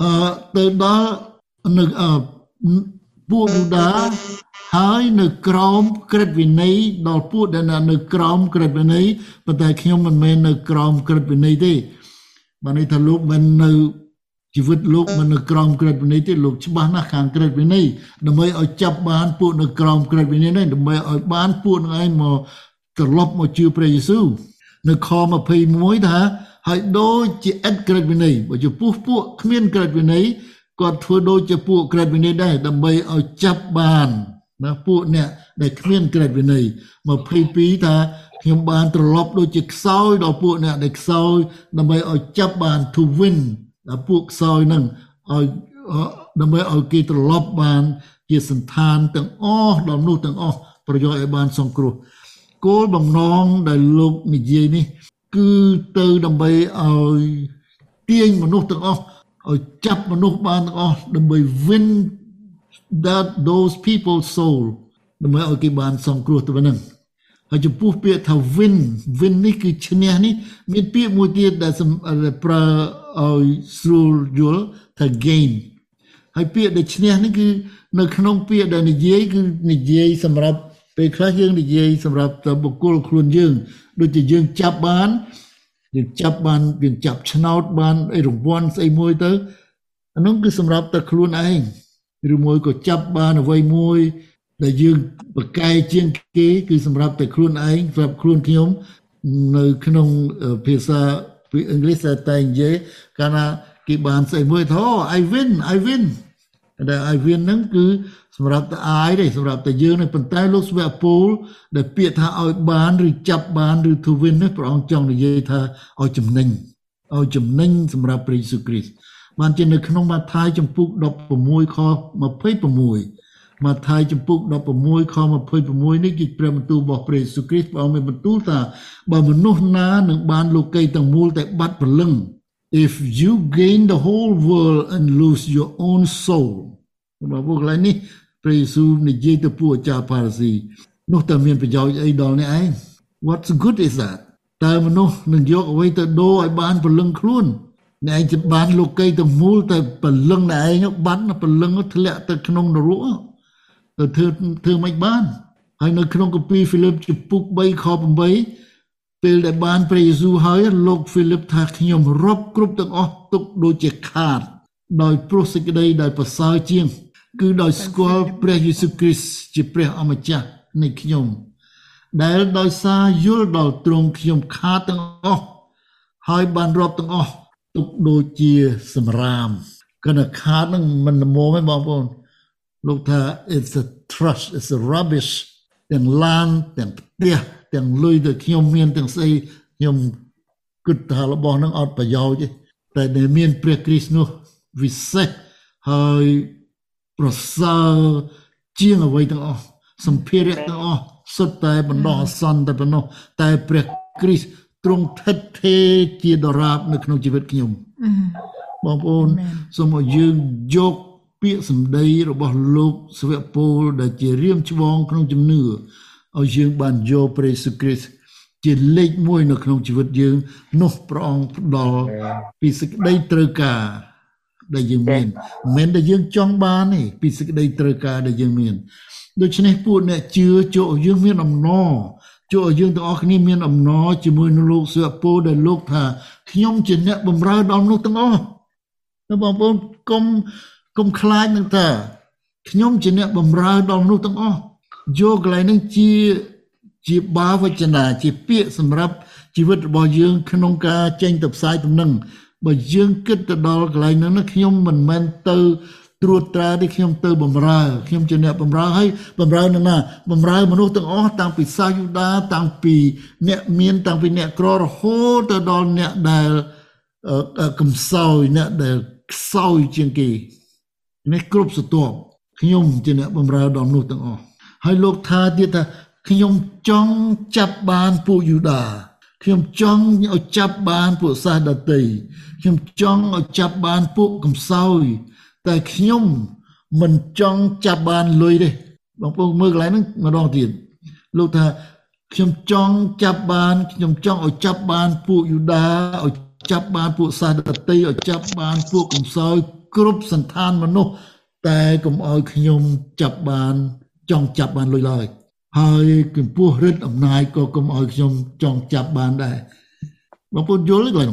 អឺទៅដល់នៅពួកយូដាហើយនៅក្រោមក្រឹតវិន័យដល់ពួកដែលនៅក្រោមក្រឹតវិន័យប៉ុន្តែខ្ញុំមិនមែននៅក្រោមក្រឹតវិន័យទេបានន័យថាលោកមិននៅជីវិតលោកមិននៅក្រោមក្រឹតវិន័យទេលោកច្បាស់ណាស់ខាងក្រឹតវិន័យដើម្បីឲ្យចាប់បានពួកនៅក្រោមក្រឹតវិន័យនេះដើម្បីឲ្យបានពួកនឹងឯងមកត្រឡប់មកជឿព្រះយេស៊ូវនៅខ21ថា ហើយដូចជាឥតក្រឹតវិន័យបើចំពោះពួកគ្មានក្រឹតវិន័យគាត់ធ្វើដូចជាពួកក្រឹតវិន័យដែរដើម្បីឲ្យចាប់បានណាពួកអ្នកដែលគ្មានក្រឹតវិន័យ22ថាខ្ញុំបានត្រឡប់ដូចជាខ្សោយដល់ពួកអ្នកដែលខ្សោយដើម្បីឲ្យចាប់បាន to win ដល់ពួកខ្សោយនឹងឲ្យដើម្បីឲ្យគេត្រឡប់បាន ជាសន្តានទាំងអស់ដល់មនុស្សទាំងអស់ប្រយោជន៍ឲ្យបានសង្គ្រោះគោលបំណងដែលលោកនិយាយនេះ គឺទៅដើម្បីឲ្យទាញមនុស្សទាំងអស់ឲ្យចាប់មនុស្សបានទាំងអស់ដើម្បី win that those people soul ដើម្បីឲ្យគេបានសង្គ្រោះទៅនឹងហើយចំពោះពាក្យថា win win នេះគឺឈ្នះនេះមានពាក្យមួយទៀតដែលប្រើឲ្យស្រួលយល់ថា gain ហើយពាក្យដែលឈ្នះនេះគឺនៅក្នុងពាក្យដែលនិយាយគឺនិយាយសម្រាប់ ពេលខ្លះយើងនិយាយសម្រាប់បុគ្គលខ្លួនយើងដូចជាយើងចាប់បានយើងចាប់បានយើងចាប់ឆ្នោតបានអីរង្វាន់ស្អីមួយទៅអានោះគឺសម្រាប់តែខ្លួនឯងឬមួយក៏ចាប់បានអ្វីមួយដែលយើងប្រកែកជាងគេគឺសម្រាប់តែខ្លួនឯងសម្រាប់ខ្លួនខ្ញុំនៅក្នុងភាសាពីអង់គ្លេសតែនិយាយកាលណាគេបានស្អីមួយថា I win I win តែ I win ហ្នឹងគឺ សម្រាប់តែអាយទេសម្រាប់តែយើងនេះប៉ុន្តែលោកស្វៈពូលដែលពាក្យថាឲ្យបានឬចាប់បានឬ to win នេះព្រះអង្គចង់និយាយថាឲ្យចំណេញឲ្យចំណេញសម្រាប់ព្រះយេស៊ូវគ្រីស្ទបានជានៅក្នុងម៉ាថាយចំពុក16ខ26ម៉ាថាយចំពុក16ខ26នេះគឺព្រះបន្ទូលរបស់ព្រះយេស៊ូវគ្រីស្ទព្រះអង្គមានបន្ទូលថាបើមនុស្សណានឹងបានលោកីទាំងមូលតែបាត់ព្រលឹង if you gain the whole world and lose your own soul បើពួកកន្លែងនេះ ព្រះយេស៊ូវនិយាយទៅពួកអាចារ្យផារ៉ាស៊ីនោះតើមានប្រយោជន៍អីដល់អ្នកឯង What's good is that តើមនុស្សនឹងយកអ្វីទៅដូរឲ្យបានព្រលឹងខ្លួនអ្នកឯងจะបានលោកីទាំងមូលតែព្រលឹងអ្នកឯងបាត់ព្រលឹងធ្លាក់ទៅក្នុងនរកទៅធ្វើធ្វើមិនបានហើយនៅក្នុងកាពីហ្វីលីបជំពូក3ខ8ពេលដែលបានព្រះយេស៊ូវហើយលោកហ្វីលីបថាខ្ញុំរាប់គ្រប់ទាំងអស់ទុកដូចជាខាត ដោយព្រោះសេចក្តីដែលប្រសើរជាង គឺដោយស្គាល់ព្រះយេស៊ូវគ្រីស្ទជាព្រះអម្ចាស់នៃខ្ញុំ ដែលដោយសារយល់ដល់ទ្រង់ខ្ញុំខាតទាំងអស់ហើយបានរាប់ទាំងអស់ទុកដូចជាសម្រាមគណៈខាតនឹងមិនល្មមទេបងប្អូនលោកថា it's a trust it's a rubbish ទាំងឡានទាំងផ្ទះទាំងលុយដែលខ្ញុំមានទាំងស្អីខ្ញុំគិតថារបស់នឹងអត់ប្រយោជន៍ទេតែដែលមានព្រះគ្រីស្ទនោះវិសេសហើយ ប្រសើរជាងអ្វីទាំងអស់សម្ភារៈទាំងអស់សុទ្ធតែបណ្ដោះអាសន្នតែប៉ុណ្ណោះតែព្រះគ្រីស្ទទ្រង់ថិតថេរជាដរាបនៅក្នុងជីវិតខ្ញុំបងប្អូនសូមឲ្យយើងយកពាក្យសម្ដីរបស់លោកសវៈពលដែលជារៀមច្បងក្នុងជំនឿឲ្យយើងបានយកព្រះយេស៊ូវគ្រីស្ទជាលេខ1នៅក្នុងជីវិតយើងនោះព្រះអង្គផ្ដល់ពីសេចក្តីត្រូវការ ដែលយើងមានមិនមែនដែលយើងចង់បានទេពីសេចក្តីត្រូវការដែលយើងមានដូច្នេះពួកអ្នកជឿចូលយើងមានអំណរចូលយើងទាំងអស់គ្នាមានអំណរជាមួយនឹងលោកសុពលដែលលោកថាខ្ញុំជាអ្នកបម្រើដល់មនុស្សទាំងអស់បងប្អូនកុំកុំខ្លាចនឹងថាខ្ញុំជាអ្នកបម្រើដល់មនុស្សទាំងអស់យកកន្លែងនឹងជាជាបាវចនាជាពាក្យសម្រាប់ជីវិតរបស់យើងក្នុងការចេញទៅផ្សាយទំនឹង បើយើងគិតទៅដល់កន្លែងហ្នឹងខ្ញុំមិនមែនទៅត្រួតត្រាទីខ្ញុំទៅបំរើខ្ញុំជាអ្នកបំរើហើយបំរើនឹងណាបំរើមនុស្សទាំងអស់តាំងពីសាយូដាតាំងពីអ្នកមានតាំងពីអ្នកក្ររហូតទៅដល់អ្នកដែលកំសោយអ្នកដែលខ្សោយជាងគេនេះគ្រប់ស្រទាប់ខ្ញុំជាអ្នកបំរើដល់មនុស្សទាំងអស់ហើយលោកថាទៀតថាខ្ញុំចង់ចាប់បានពួកយូដា ខ្ញុំចង់ឲ្យចាប់បានពួកសាសដតីខ្ញុំចង់ឲ្យចាប់បានពួកកំសោយ តែខ្ញុំមិនចង់ចាប់បានលុយទេបងប្អូនមើលកន្លែងហ្នឹងម្ដងទៀតលោកថាខ្ញុំចង់ចាប់បានខ្ញុំចង់ឲ្យចាប់បានពួកយូដាឲ្យចាប់បានពួកសាសដតីឲ្យចាប់បានពួកកំសោយគ្រប់សន្តានមនុស្សតែកុំឲ្យខ្ញុំចាប់បានចង់ចាប់បានលុយឡើយ ហើយកម្ពស់រិទ្ធអំណាចក៏កុំឲ្យខ្ញុំចង់ចាប់បានដែរបងប្អូនយល់ទេគាត់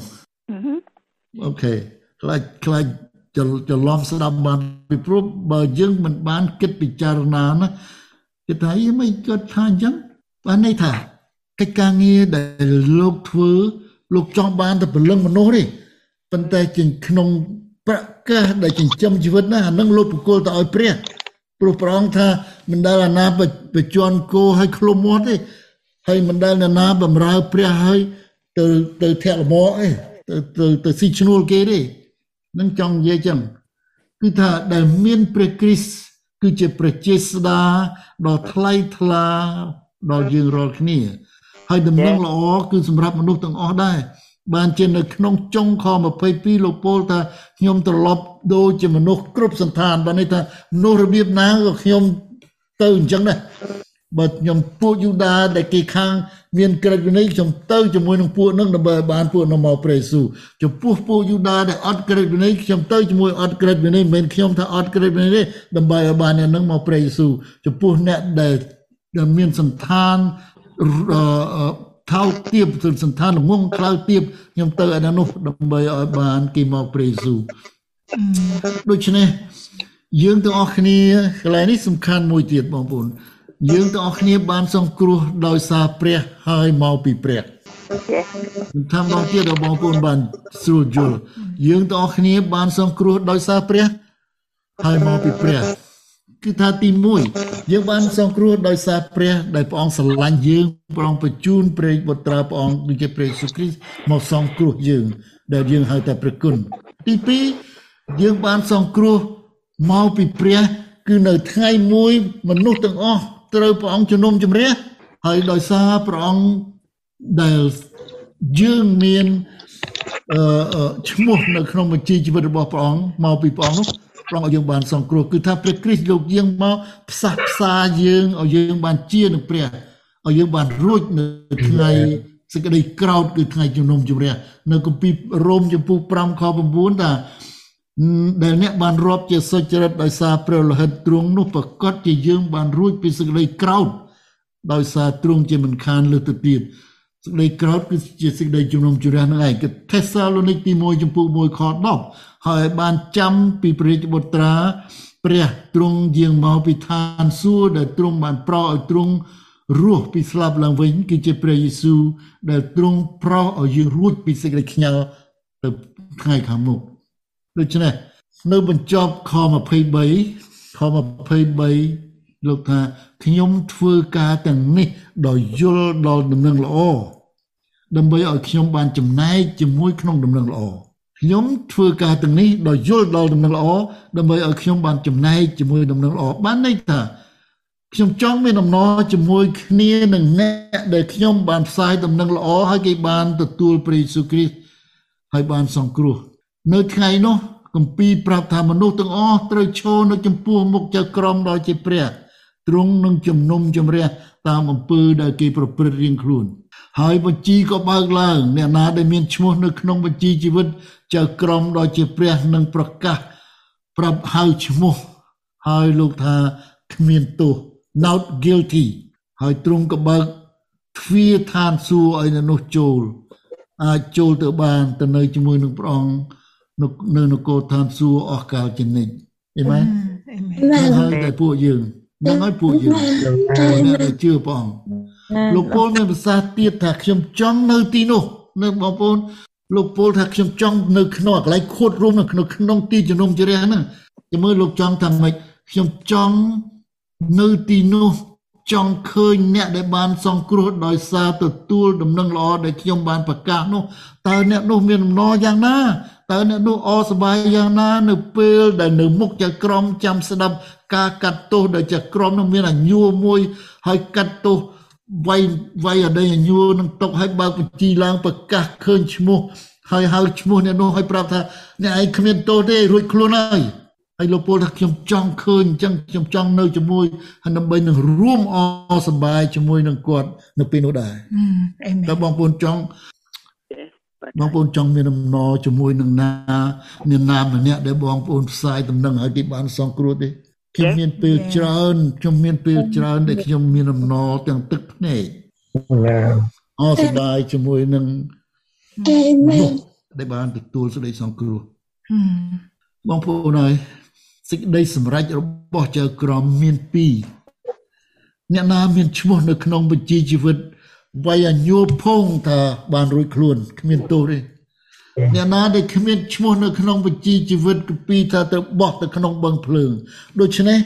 អូខេខ្លាចខ្លាចច្រឡំស្ដាប់បានពីព្រោះបើយើងមិនបានគិតពិចារណាណាគេថាយីមិនគាត់ថាអញ្ចឹងបានន័យថាកិច្ចការងារដែលលោកធ្វើលោកចង់បានតែព្រលឹងមនុស្សទេប៉ុន្តែជាក្នុងប្រកាសដែលចិញ្ចឹមជីវិតណាអានឹងលោកបកគលទៅឲ្យព្រះ ព្រោះព្រះអង្គថាមិនដែលអាណាបច្ចន់គោឲ្យឃ្លុំមាត់ទេហើយមិនដែលណាណាបំរើព្រះឲ្យទៅទៅធាក់លមអីទៅទៅទៅស៊ីឈ្នួលគេទេនឹងចង់និយាយចឹងគឺថាដែលមានព្រះគ្រីស្ទគឺជាប្រជាស្ដាដ៏ថ្លៃថ្លាដល់យើងរាល់គ្នា ហើយដំណឹងល្អគឺសម្រាប់មនុស្សទាំងអស់ដែរ បានជានៅក្នុងចុងខ22លោកពោលថាខ្ញុំត្រឡប់ដូចជាមនុស្សគ្រប់សន្តានបានន័យថាមនុស្សរបៀបណាក៏ខ្ញុំទៅអញ្ចឹងដែរបើខ្ញុំពួកយូដាដែលគេខាងមានក្រិតវិន័យខ្ញុំទៅជាមួយនឹងពួកនឹងដើម្បីបានពួកនោះមកព្រះយេស៊ូវចំពោះពួកយូដាដែលអត់ក្រិតវិន័យខ្ញុំទៅជាមួយអត់ក្រិតវិន័យមិនមែនខ្ញុំថាអត់ក្រិតវិន័យទេដើម្បីឲ្យបានអ្នកនឹងមកព្រះយេស៊ូវចំពោះអ្នកដែលដែលមានសន្តាន ថោកទៀបសន្តានល្ងងក្លៅទៀបខ្ញុំទៅឯនោះដើម្បីឲ្យបានគេមកព្រះយេស៊ូវដូច្នេះយើងទាំងអស់គ្នាកន្លែងនេះសំខាន់មួយទៀតបងប្អូនយើងទាំងអស់គ្នាបានសង្គ្រោះដោយសារព្រះហើយមកពីព្រះថាមកទៀតដល់បងប្អូនបានស្រួលយល់យើងទាំងអស់គ្នាបានសង្គ្រោះដោយសារព្រះហើយមកពីព្រះ គឺថាទី1យើងបានសង្គ្រោះដោយសារព្រះដែលព្រះអង្គស្រឡាញ់យើងព្រះអង្គបញ្ជូនព្រះបុត្រាព្រះអង្គដូចជាព្រះយេស៊ូវគ្រីស្ទមកសង្គ្រោះយើង ដែលយើងហៅថាព្រះគុណទី2យើងបានសង្គ្រោះមកពីព្រះ គឺនៅថ្ងៃមួយមនុស្សទាំងអស់ត្រូវព្រះអង្គជំនុំជម្រះហើយដោយសារព្រះអង្គដែលយើងមានអឺឈ្មោះនៅក្នុងបញ្ជីជីវិតរបស់ព្រះអង្គមកពីព្រះអង្គនោះ ព្រះអង្គឲ្យយើងបានសង្គ្រោះគឺថាព្រះគ្រីស្ទលោកយើងមកផ្សះផ្សាយើងឲ្យយើងបានជានឹងព្រះឲ្យយើងបានរួចនៅថ្ងៃសេចក្តីក្រោធគឺថ្ងៃជំនុំជម្រះនៅគម្ពីររ៉ូមចំពុះ5ខ9ថាដែលអ្នកបានរាប់ជាសុចរិតដោយសារព្រះលោហិតទ្រង់នោះប្រកាសជាយើងបានរួចពីសេចក្តីក្រោធដោយសារទ្រង់ជាមិនខានលើទៅទៀត សេចក្តីក្រោធគឺជាសេចក្តីជំនុំជម្រះនឹងឯងគឺថេសាឡូនីកទី1ចំពុក1ខ10ហើយបានចាំពីព្រះរាជបុត្រាព្រះទ្រង់យាងមកពីឋានសួគ៌ដែលទ្រង់បានប្រោសឲ្យទ្រង់រស់ពីស្លាប់ឡើងវិញគឺជាព្រះយេស៊ូវដែលទ្រង់ប្រោសឲ្យយើងរួចពីសេចក្តីខ្ញាល់ទៅថ្ងៃខាងមុខដូច្នេះនៅបញ្ចប់ខ23ខ23លោកថាខ្ញុំធ្វើការទាំងនេះដោយយល់ដល់ដំណឹងល្អ ដើម្បីឲ្យខ្ញុំបានចំណែកជាមួយក្នុងដំណឹងល្អខ្ញុំធ្វើការទាំងនេះដោយយល់ដល់ដំណឹងល្អដើម្បីឲ្យខ្ញុំបានចំណែកជាមួយដំណឹងល្អបានន័យថាខ្ញុំចង់មានអំណរជាមួយគ្នានឹងអ្នកដែលខ្ញុំបានផ្សាយដំណឹងល្អហើយគេបានទទួលព្រះយេស៊ូវគ្រីស្ទហើយបានសង្គ្រោះនៅថ្ងៃនោះគម្ពីរប្រាប់ថាមនុស្សទាំងអស់ត្រូវឈរនៅចំពោះមុខចៅក្រមដ៏ជាព្រះទ្រង់នឹងជំនុំជម្រះ តាមអំពើដែលគេប្រព្រឹត្តរៀងខ្លួន ហើយបញ្ជីក៏បើកឡើង អ្នកណាដែលមានឈ្មោះនៅក្នុងបញ្ជីជីវិតចៅក្រមដ៏ជាព្រះនឹងប្រកាសប្រាប់ហៅឈ្មោះហើយលោកថាគ្មានទោស not guilty ហើយទ្រង់ក៏បើកទ្វារឋានសួគ៌ឲ្យមនុស្សចូលអាចចូលទៅបានទៅនៅជាមួយនឹងព្រះអង្គនៅនគរឋានសួគ៌អស់កលជានិច្ចអេមែនហ្នឹងហើយតែពួកយើងហ្នឹងហើយពួកយើងអ្នកដែលជឿព្រះអង្គលោកពលមានប្រសាសន៍ទៀតថាខ្ញុំចង់នៅទីនោះនៅបងប្អូនលោកពលថាខ្ញុំចង់នៅក្នុងកន្លែងខួតរួមនៅក្នុងក្នុងទីជំនុំជម្រះហ្នឹងចាំមើលលោកចង់ថាម៉េចខ្ញុំចង់នៅទីនោះចង់ឃើញអ្នកដែលបានសង្គ្រោះដោយសារទទួលដំណឹងល្អដែលខ្ញុំបានប្រកាសនោះតើអ្នកនោះមានដំណរយ៉ាងណា តើអ្នកនោះអសប្បាយយ៉ាងណា នៅពេលដែលនៅមុខចក្រមចាំស្ដាប់ការកាត់ទោសដែលចក្រមនោះមានអញួរមួយ ហើយកាត់ទោសវាយវាយអដីអញួរនឹងຕົកឲ្យបើកបញ្ជីឡើងប្រកាសឃើញឈ្មោះហើយហៅឈ្មោះអ្នកនោះឲ្យប្រាប់ថាអ្នកឯងគ្មានទោសទេរួចខ្លួនហើយហើយលោកពលថាខ្ញុំចង់ឃើញអញ្ចឹងខ្ញុំចង់នៅជាមួយហើយដើម្បីនឹងរួមអសប្បាយជាមួយនឹងគាត់នៅពេលនោះដែរអេមែនតើបងប្អូនចង់ បងប្អូនចង់មានអំណរជាមួយនឹងណាមានណាម្នាក់ដែលបងប្អូនផ្សាយដំណឹងឲ្យគេបានសង្គ្រោះទេខ្ញុំមានពេលច្រើនខ្ញុំមានពេលច្រើនដែលខ្ញុំមានអំណរទាំងទឹកភ្នែកអរសប្បាយជាមួយនឹងអេមែនដែលបានទទួលសេចក្តីសង្គ្រោះបងប្អូនហើយសេចក្តីសម្រេចរបស់ចៅក្រមមានពីរអ្នកណាមានឈ្មោះនៅក្នុងបញ្ជីជីវិត វាយអញោផងថាបានរួចខ្លួនគ្មានទោសទេអ្នកណាដែលគ្មានឈ្មោះនៅក្នុងបញ្ជីជីវិតគពីថាទៅបោះទៅក្នុងបឹងភ្លើងដូច្នេះ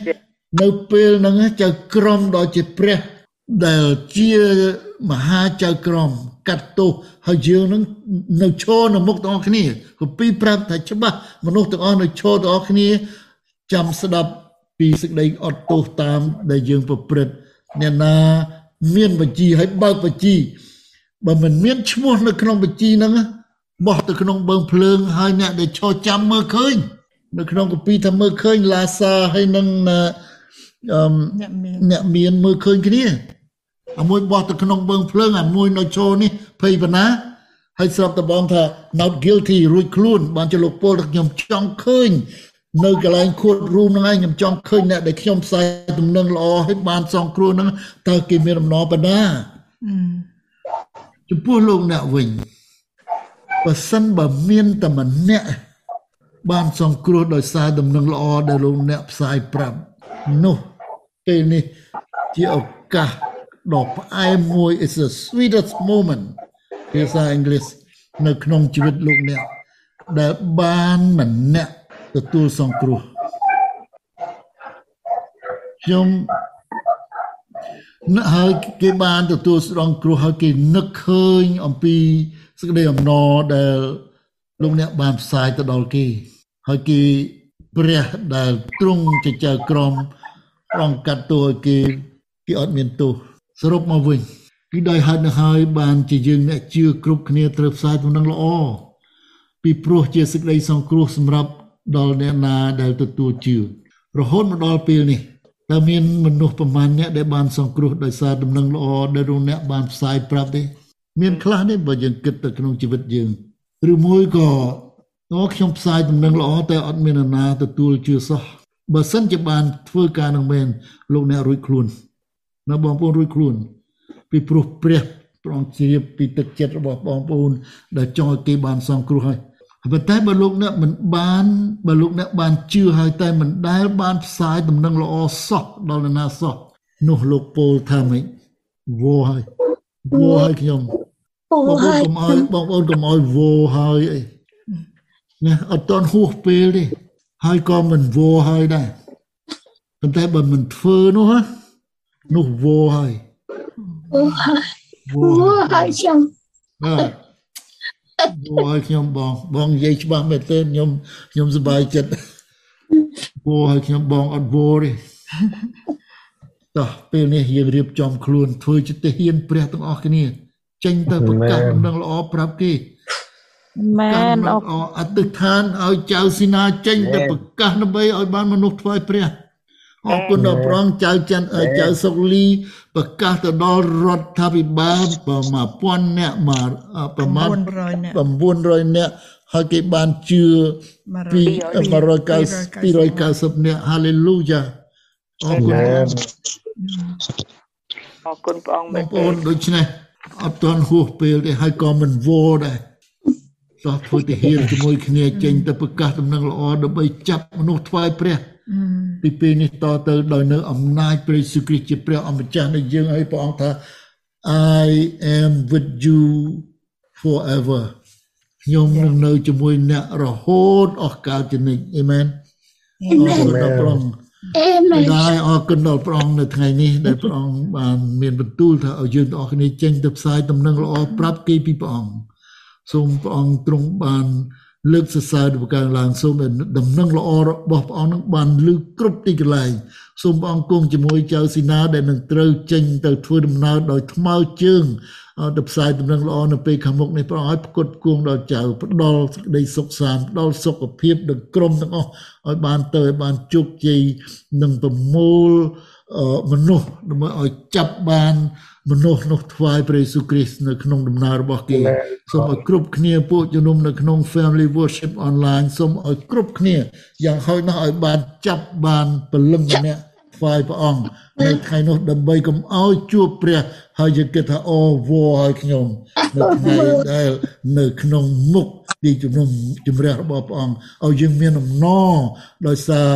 នៅពេលហ្នឹងចៅក្រមដ៏ជាព្រះដែលជាមហាចៅក្រម កាត់ទោសហើយយើងនឹងនៅឈរនៅមុខទាំងអស់គ្នាគពីប្រាប់ថាច្បាស់មនុស្សទាំងអស់នៅឈរទាំងអស់គ្នា ចាំស្ដាប់ពីសេចក្តីអត់ទោសតាម ដែលយើងប្រព្រឹត្តអ្នកណា មានបញ្ជីហើយបើកបញ្ជីបើមិនមានឈ្មោះនៅក្នុងបញ្ជីហ្នឹងបោះទៅក្នុងបឹងភ្លើងហើយអ្នកដែលឈរចាំមើលឃើញនៅក្នុងកពីថាមើលឃើញឡាសាហើយនឹងអឺអ្នកមានមើលឃើញគ្នាអាមួយបោះទៅក្នុងបឹងភ្លើងអាមួយនៅឈរនេះភ័យបណ្ណាហើយស្រាប់តបងថា not guilty រួចខ្លួនបានជាលោកពលខ្ញុំចង់ឃើញ នៅកន្លែងខួតរូមហ្នឹងឯងខ្ញុំចង់ឃើញអ្នកដែលខ្ញុំផ្សាយទំនឹងល្អឲ្យបានសងគ្រោះហ្នឹងតើគេមានដំណរបណ្ណាចំពោះលោកអ្នកវិញបើសិនបើមានតែម្នាក់បានសងគ្រោះដោយសារដំណឹងល្អដែលលោកអ្នកផ្សាយប្រាប់នោះពេលនេះជាឱកាសដ៏ផ្អែមមួយ is the sweetest moment ភាសាអង់គ្លេសនៅក្នុងជីវិតលោកអ្នកដែលបានម្នាក់ ទទួលសង្គ្រោះខ្ញុំណាហើយគេបានទទួលសង្គ្រោះហើយគេនឹកឃើញអំពីសេចក្តីអំណរដែលលោកអ្នកបានផ្សាយទៅដល់គេហើយគេព្រះដែលទ្រង់ជាចៅក្រមព្រះអង្គកាត់ទោសឲ្យគេគេអត់មានទោសសរុបមកវិញគឺដោយហេតុនោះហើយបានជាយើងអ្នកជឿគ្រប់គ្នាត្រូវផ្សាយដំណឹងល្អពីព្រោះជាសេចក្តីសង្គ្រោះសម្រាប់ ដល់អ្នកណាដែលទទួលជឿរហូតមកដល់ពេលនេះតើមានមនុស្សប្រមាណអ្នកដែលបានសង្គ្រោះដោយសារដំណឹងល្អដែលរងអ្នកបានផ្សាយប្រាប់ទេមានខ្លះទេបើយើងគិតទៅក្នុងជីវិតយើងឬមួយក៏អូខ្ញុំផ្សាយដំណឹងល្អតែអត់មាននរណាទទួលជឿសោះបើសិនជាបានធ្វើការនឹងមែនលោកអ្នករួចខ្លួននៅបងប្អូនរួចខ្លួន ពីព្រោះព្រះព្រះអង្គជ្រាបពីទឹកចិត្តរបស់បងប្អូនដែលចង់ឲ្យគេបានសង្គ្រោះហើយ ប៉ុន្តែបើលោកអ្នកមិនបានបើលោកអ្នកបានជឿហើយតែមិនដែលបានផ្សាយដំណឹងល្អសោះដល់នរណាសោះនោះលោកពោលថាម៉េចវោហើយវោហើយខ្ញុំពូបងប្អូហើនយកុំឲ្យបងប្អូនកុំឲ្យវោហើយអីណាអត់តន់ហួសពេលទេហើយក៏មិនវោហើយដែរប៉ុន្តែបើមិនធ្វើនោះណានោះវោហើយពូហើយវោពូហើយហើយខ្ញុំបាទ វោហើយខ្ញុំបងបងនិយាយច្បាស់មែនទេខ្ញុំខ្ញុំសប្បាយចិត្តវោហើយខ្ញុំបងអត់វោទេតោះពេលនេះយើងរៀបចំខ្លួនធ្វើជាទាហានព្រះទាំងអស់គ្នា ចេញទៅប្រកាសដំណឹងល្អប្រាប់គេមែនអរអអធិដ្ឋានឲ្យចៅស៊ីណាចេញទៅប្រកាសដើម្បីឲ្យបានមនុស្សថ្វាយព្រះ អរគុណដល់ព្រះអង្គចៅច័ន្ទអឺចៅសុកលីប្រកាសទៅដល់រដ្ឋាភិបាលប្រមាណ1000នាក់មកអឺប្រមាណ900នាក់900នាក់ហើយគេបានជឿពី190 290នាក់ hallelujah អរគុណអរគុណព្រះអង្គបមែងនប្អូនដូច្នេះអត់ទាន់ហួសពេលទេហើយក៏មិនវល់ដែរតោះធ្វើទាហានជាមួយគ្នាចេញទៅប្រកាសដំណឹងល្អដើម្បីចាប់មនុស្សថ្វាយព្រះ ពីពេលនេះតទៅដោយនៅអំណាចព្រះយេស៊ូវគ្រីស្ទជាព្រះអម្ចាស់នៃយើងហើយព្រះអង្គថា I am with you forever ខ្ញុំនឹងនៅជាមួយអ្នករហូតអស់កាលជានិច្ចអេមែនអរគុណដល់ព្រះអង្គអេមែបិនតាអរគុណដល់ព្រះអង្គនៅថ្ងៃនេះដែលព្រះអង្គបានមានបន្ទូលថាឲ្យយើងទាំងអស់គ្នាចេញទៅផ្សាយដំណឹងល្អប្រាប់គេពីព្រះអង្គសូមព្រះអង្គទ្រង់បាន លើកសរសើរដល់ប្រការឡើងសូមឲ្យដំណឹងល្អរបស់ព្រះអង្គនឹងបានលើកគ្រប់ទីកន្លែងសូមព្រះអង្គគង់ជាមួយចៅស៊ីណាដែលនឹងត្រូវចេញទៅធ្វើដំណើរដោយថ្មើរជើងឲ្យទៅផ្សាយដំណឹងល្អនៅពេលខាងមុខនេះព្រះអង្គឲ្យផ្គត់ផ្គង់ដល់ចៅផ្ដល់សេចក្តីសុខសាន្តផ្ដល់សុខភាពដល់ក្រុមទាំងអស់ឲ្យបានទៅឲ្យបានជោគជ័យនឹងប្រមូលអឺ មនុស្សដើម្បីឲ្យចាប់បានមនុស្សនោះថ្វាយព្រះយេស៊ូវគ្រីស្ទនៅក្នុងដំណើររបស់គេសូមឲ្យគ្រប់គ្នាពួកជំនុំនៅក្នុង Family Worship Online សូមឲ្យគ្រប់គ្នាយ៉ាងហោចណាស់ឲ្យបានចាប់បានពលឹងម្នាក់ ថ្វាយព្រះអង្គនៅថ្ងៃនោះដើម្បីកុំឲ្យជួបព្រះ ហើយយើងគិតថាអូវោឲ្យខ្ញុំនៅថ្ងៃដែលនៅក្នុងមុខទីជំនុំជម្រះរបស់ព្រះអង្គឲ្យយើងមានអំណរដោយសារ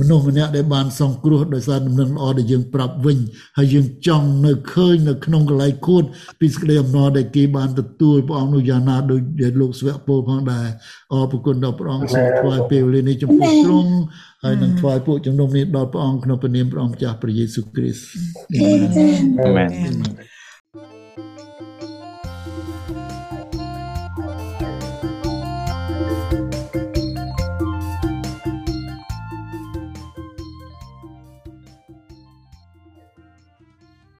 មនុស្សម្នាក់ដែលបានសង្គ្រោះដោយសារដំណឹងល្អដែលយើងប្រាប់វិញហើយយើងចង់នៅឃើញនៅក្នុងកន្លែងខួតពីសេចក្តីអំណរដែលគេបានទទួលព្រះអង្គនោះយ៉ាងណាដោយដែលលោកស្វៈពលផងដែរអរគុណដល់ព្រះអង្គសូមថ្វាយពេលវេលានេះចំពោះទ្រង់ ហើយនឹងថ្វាយពួកជំនុំនេះដល់ព្រះអង្គក្នុងព្រះនាមព្រះអង្គម្ចាស់ព្រះយេស៊ូវគ្រីស្ទអេមែន Amen. Amen.